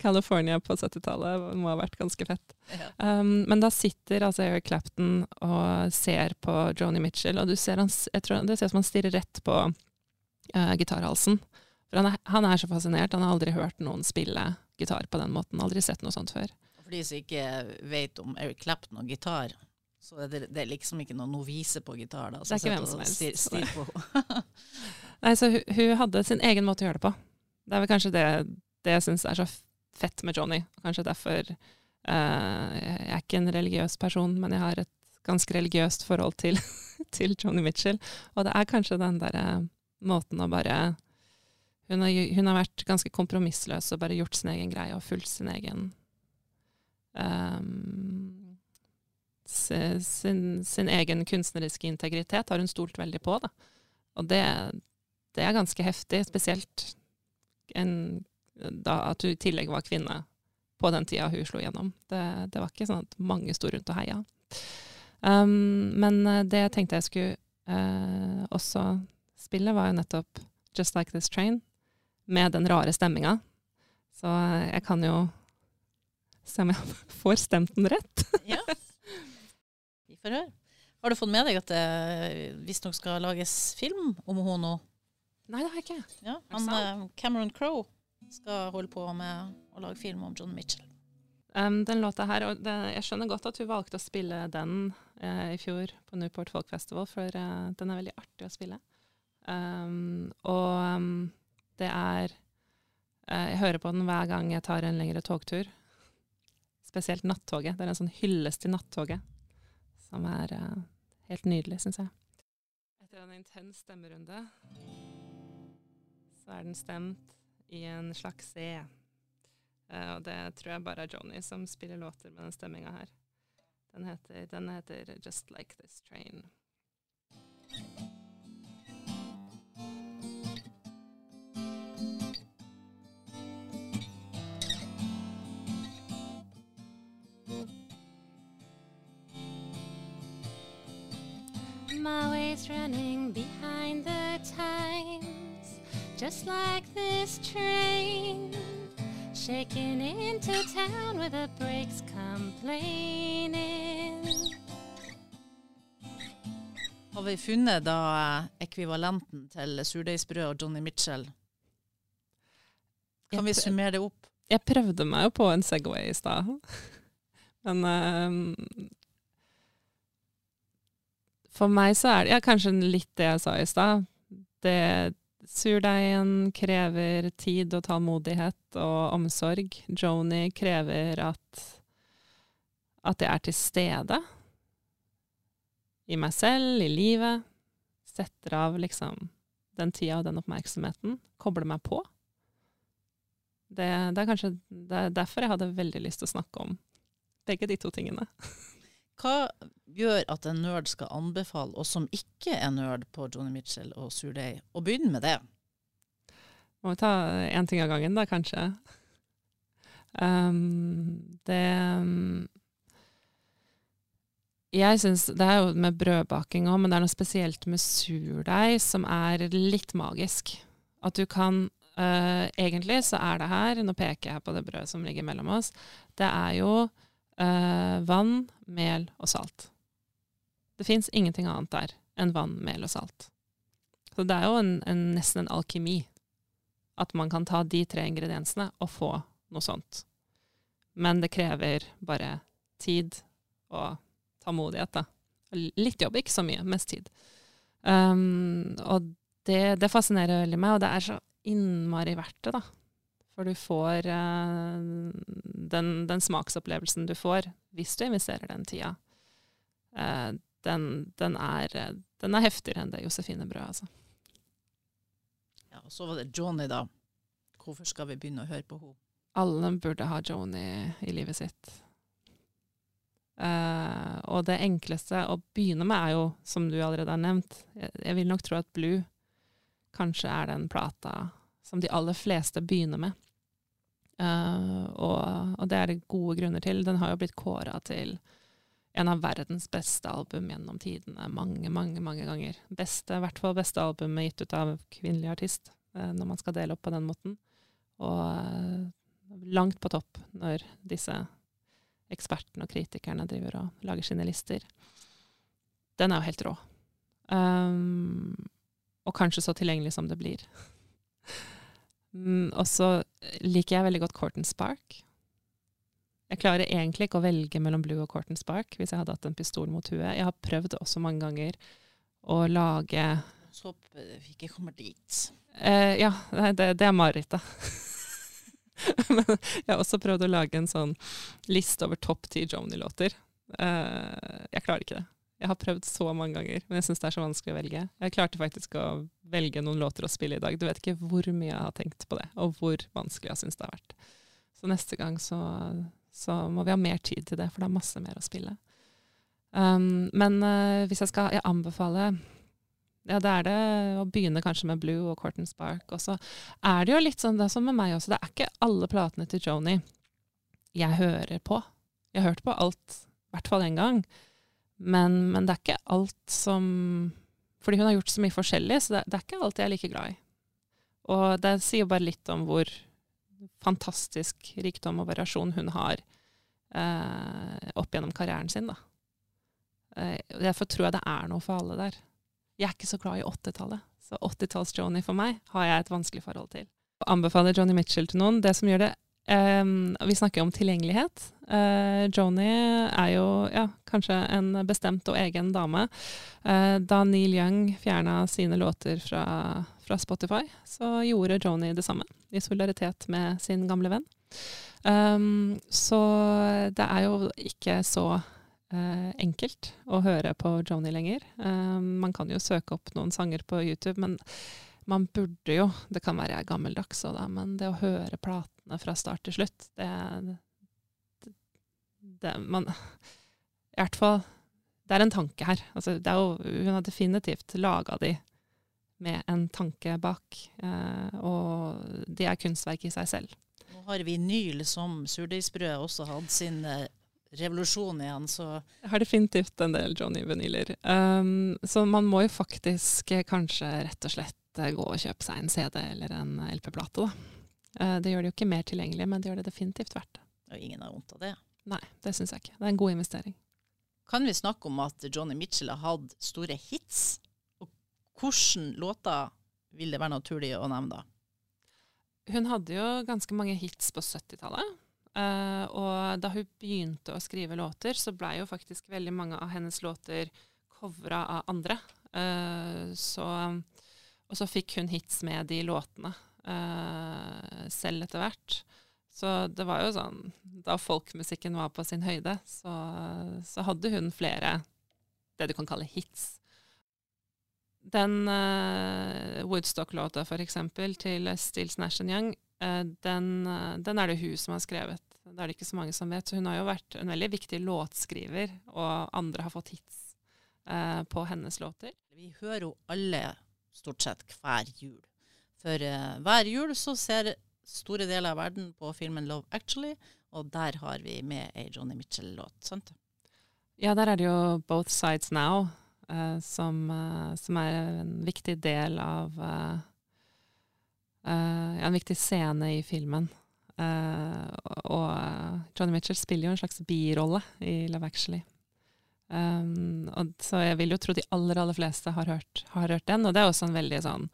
California på 70-tallet må ha vært ganske fett. Ja. Um, men da sitter altså Eric Clapton og ser på Joni Mitchell, og du ser han, jeg tror, det ser ut som han stirrer rett på uh, gitarhalsen. For han er, han er, så fascinert. Han har aldri hørt noen spille gitar på den måten. Aldri sett noe sånt før. For de som ikke vet om Eric Clapton og gitar, så er det, det er liksom ikke noen novise på gitar. Da, det er ikke hvem som helst. Stir, stir. Nei, så hun, hun, hadde sin egen måte å gjøre det på. Det er vel kanskje det, det jeg syns er så fett med Johnny. Kanskje derfor uh, Jeg er ikke en religiøs person, men jeg har et ganske religiøst forhold til, til Johnny Mitchell. Og det er kanskje den derre uh, måten å bare hun har, hun har, vært ganske kompromissløs og bare gjort sin egen greie og fulgt sin egen um, sin, sin, egen kunstneriske integritet har hun stolt veldig på. Da. Og det, det er ganske heftig, spesielt en da, at hun i tillegg var kvinne på den tida hun slo gjennom. Det, det var ikke sånn at mange sto rundt og heia. Um, men eh, det tenkte jeg skulle uh, også spille, var jo nettopp Just Like This Train, med den rare stemminga. Så jeg kan jo se om jeg får stemt den rett. ja. Vi får høre. Har du fått med deg at det visstnok skal lages film om henne nå? Nei, det har jeg ikke. Ja, han, eh, Cameron Crowe skal holde på med å lage film om John Mitchell. Um, den låta her, og det, Jeg skjønner godt at hun valgte å spille den eh, i fjor på Newport Folk Festival, for eh, den er veldig artig å spille. Um, og um, det er uh, Jeg hører på den hver gang jeg tar en lengre togtur. Spesielt nattoget. Det er en sånn hyllest til nattoget som er helt nydelig, syns jeg. Etter en intens stemmerunde så er den stemt i en slags C. Uh, og det tror jeg bare er Johnny som spiller låter med den stemminga her. Den heter, den heter Just Like This Train. I'm always running behind the times, just like this train, shaking into town with the brakes complaining. Har vi funnet da ekvivalenten til surdeigsbrød og Johnny Mitchell? Kan vi summere det opp? Jeg prøvde meg jo på en Segway i stad. Men um, for meg så er det ja, kanskje litt det jeg sa i stad. Surdeigen krever tid og tålmodighet og omsorg. Joni krever at, at jeg er til stede. I meg selv, i livet. Setter av liksom den tida og den oppmerksomheten. Kobler meg på. Det, det, er kanskje det er derfor jeg hadde veldig lyst til å snakke om begge de to tingene. Hva gjør at en nerd skal anbefale oss som ikke er nerd på Johnny Mitchell og surdeig, å begynne med det? Må vi ta én ting av gangen, da, kanskje. Um, det um, Jeg syns Det er jo med brødbaking òg, men det er noe spesielt med surdeig som er litt magisk. At du kan uh, Egentlig så er det her, nå peker jeg på det brødet som ligger mellom oss, det er jo Eh, vann, mel og salt. Det fins ingenting annet der enn vann, mel og salt. Så det er jo en, en, nesten en alkemi. At man kan ta de tre ingrediensene og få noe sånt. Men det krever bare tid og tålmodighet, da. Litt jobb, ikke så mye. Mest tid. Um, og det, det, fascinerer veldig meg, og det er så innmari verdt det, da. For du får uh, den, den, smaksopplevelsen du får hvis du investerer den tida. Uh, den, den, er, den, er, heftigere enn det Josefine Brød, altså. Ja, og så var det Johnny, da. Hvorfor skal vi begynne å høre på henne? Alle burde ha Joni i livet sitt. Uh, og det enkleste å begynne med er jo, som du allerede har nevnt, jeg, jeg, vil nok tro at Blue kanskje er den plata som de aller fleste begynner med. Uh, og, og, det er det gode grunner til. Den har jo blitt kåra til en av verdens beste album gjennom tidene mange, mange mange ganger. Beste, I hvert fall beste albumet gitt ut av kvinnelig artist, uh, når man skal dele opp på den måten. Og langt på topp når disse ekspertene og kritikerne driver og lager sine lister. Den er jo helt rå. Um, og kanskje så tilgjengelig som det blir. um, og så liker jeg veldig godt Corton Spark. Jeg klarer egentlig ikke å velge mellom Blue og Corton Spark hvis jeg hadde hatt en pistol mot huet. Jeg har prøvd også mange ganger å lage Så håper vi ikke kommer dit. Eh, ja, det, det er marerittet. Men jeg har også prøvd å lage en sånn liste over topp ti Joni-låter. Eh, jeg klarer ikke det. Jeg har prøvd så mange ganger, men jeg syns det er så vanskelig å velge. Jeg klarte faktisk å velge noen låter å spille i dag. Du vet ikke hvor mye jeg har tenkt på det, og hvor vanskelig jeg syns det har vært. Så neste gang så, så, må vi ha mer tid til det, for det er masse mer å spille. Um, men uh, hvis jeg skal jeg anbefale ja, det er det. Å begynne kanskje med Blue og Corton Spark. Og så er det jo litt sånn, det er som med meg også, det er ikke alle platene til Joni jeg hører på. Jeg har hørt på alt, i hvert fall én gang. Men, men, det er ikke alt som Fordi hun har gjort så mye forskjellig, så det, det er ikke alt jeg er like glad i. Og det sier bare litt om hvor fantastisk rikdom og variasjon hun har eh, opp gjennom karrieren sin, da. Eh, derfor tror jeg det er noe for alle der. Jeg er ikke så glad i 80-tallet, så 80-talls-Joni for meg har jeg et vanskelig forhold til. Å anbefale Johnny Mitchell til noen, det som gjør det um, Vi snakker om tilgjengelighet. Uh, Joni er jo ja, kanskje en bestemt og egen dame. Uh, da Neil Young fjerna sine låter fra, fra, Spotify, så gjorde Joni det samme, i solidaritet med sin gamle venn. Um, så det er jo ikke så uh, enkelt å høre på Joni lenger. Um, man kan jo søke opp noen sanger på YouTube, men man burde jo Det kan være gammeldags da, men det å høre platene fra start til slutt, det, det, det man, I hvert fall Det er en tanke her. Altså, jo, hun har definitivt laga de med en tanke bak, eh, og de er kunstverk i seg selv. Nå har vinyl som surdeigsbrød også hatt sin eh, revolusjon igjen, så Jeg har definitivt en del Johnny Vinyler. Um, så man må jo faktisk kanskje rett og slett eh, gå og kjøpe seg en CD eller en LP-plate. Uh, det gjør det jo ikke mer tilgjengelig, men det gjør det definitivt verdt det. Og ingen har vondt av det? Nei, det syns jeg ikke. Det er en god investering. Kan vi snakke om at Johnny Mitchell har hatt store hits? Og hvilke låter vil det være naturlig å nevne da? Hun hadde jo ganske mange hits på 70-tallet. Uh, og da hun begynte å skrive låter, så blei jo faktisk veldig mange av hennes låter covra av andre. Uh, så, og så fikk hun hits med de låtene uh, selv etter hvert. Så det var jo sånn Da folkmusikken var på sin høyde, så, så hadde hun flere det du kan kalle hits. Den Woodstock-låta, for eksempel, til Still Snash and Young, uh, den, den, er det hun som har skrevet. Det er det ikke så mange som vet. Så hun har jo vært en veldig viktig låtskriver, og andre har fått hits på hennes låter. Vi hører jo alle stort sett hver jul. For uh, hver jul så ser store deler av verden på filmen 'Love Actually', og der har vi med ei Johnny Mitchell-låt, sant? Ja, der er det jo 'Both Sides Now', uh, som, uh, som, er en viktig del av en viktig scene i filmen. Og Johnny Mitchell spiller jo en slags birolle i Love Actually. Um, og, så jeg vil jo tro de aller, aller fleste har hørt, har hørt, den, og det er også en veldig sånn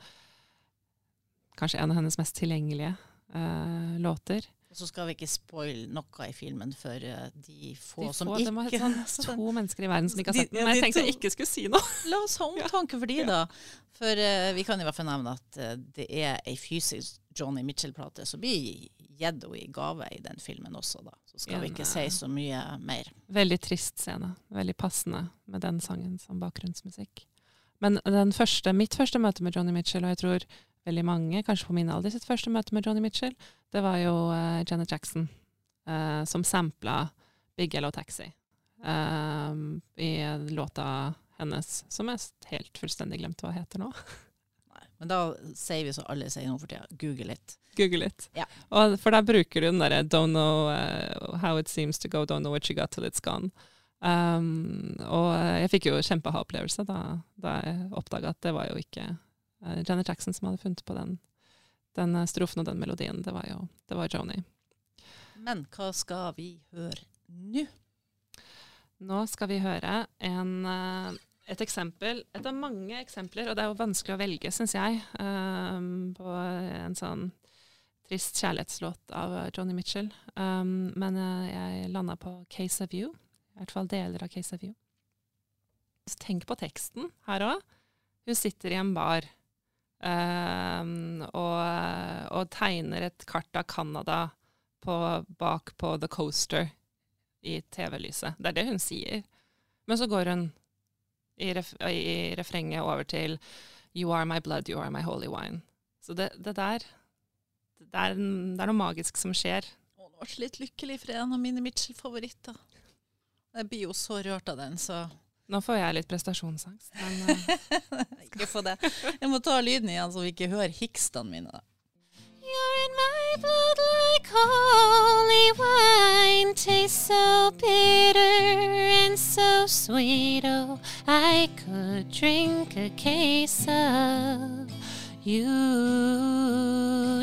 Kanskje en av hennes mest tilgjengelige uh, låter. Og så skal vi ikke spoile noe i filmen for uh, de få de som få, ikke Det var sånn to mennesker i verden som ikke har sett den. Men jeg tenkte jeg ikke skulle si noe. La oss ha omtanke for de, da. For uh, vi kan i hvert fall nevne at uh, det er ei fysisk Johnny Mitchell-plate som blir gitt henne i gave i den filmen også, da. Så skal vi ikke si så mye mer. Veldig trist scene. Veldig passende med den sangen som bakgrunnsmusikk. Men den første, mitt første møte med Johnny Mitchell, og jeg tror veldig mange, kanskje på min alder, sitt første møte med Johnny Mitchell, det var jo uh, Janet Jackson uh, som sampla Big Yellow Taxi uh, i låta hennes, som jeg helt fullstendig glemte hva heter nå. Men da sier vi så alle sier nå for tida, google litt. Google litt. Ja. Og, for der bruker du den derre 'don't know how it seems to go, don't know what you got till it's gone'. Um, og jeg fikk jo kjempeha-opplevelse da, da jeg oppdaga at det var jo ikke uh, Janet Jackson som hadde funnet på den, den eh, strofen og den melodien. Det var jo det var Joni. Men hva skal vi høre nå? Nå skal vi høre en, uh, et eksempel, et av mange eksempler, og det er jo vanskelig å velge, syns jeg, um, på en sånn trist kjærlighetslåt av Joni Mitchell. Um, men uh, jeg landa på Case of You. I hvert fall deler av Case of You. Så tenk på teksten her òg. Hun sitter i en bar Um, og, og, tegner et kart av Canada bak på The Coaster i TV-lyset. Det er det hun sier. Men så går hun i, ref, i, refrenget over til You are my blood, you are my holy wine. Så det, det der det er, det er, noe magisk som skjer. Å, nå ble litt lykkelig, for det er en av mine Mitchell-favoritter. Jeg blir jo så rørt av den, så nå får jeg litt prestasjonsangst, men uh, Ikke få det. Jeg må ta lyden igjen, så vi ikke hører hikstene mine. You're in my blood like holy wine, tastes so bitter and so sweet. Oh, I could drink a case of you,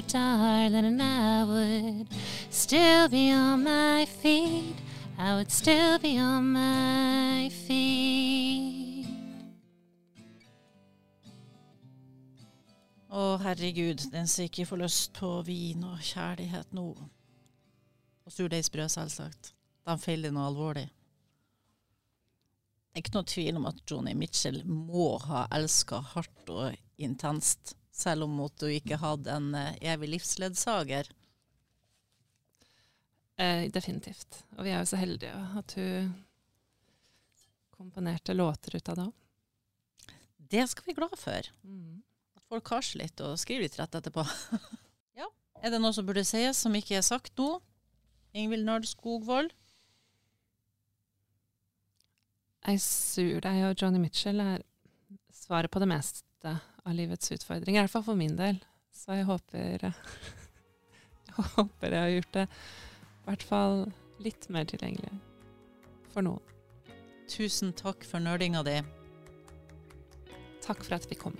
darling, and I would still be on my feet. I would still be on my feet. Herregud, den som ikke får lyst på vin og kjærlighet nå. Og surdeigsbrød, selvsagt. De feiler noe alvorlig. Det er ikke noe tvil om at Joni Mitchell må ha elska hardt og intenst, selv om hun ikke hadde en eh, evig livsledsager. Eh, definitivt. Og vi er jo så heldige at hun komponerte låter ut av det òg. Det skal vi være glad for. Mm. Folk karser litt og skriver litt rett etterpå. ja. Er det noe som burde sies som ikke er sagt nå? Ingvild Nard Skogvold? Ei surdeig og Johnny Mitchell er svaret på det meste av livets utfordringer. I hvert fall for min del. Så jeg håper, jeg håper jeg har gjort det i hvert fall litt mer tilgjengelig for noen. Tusen takk for nerdinga di. Takk for at vi kom.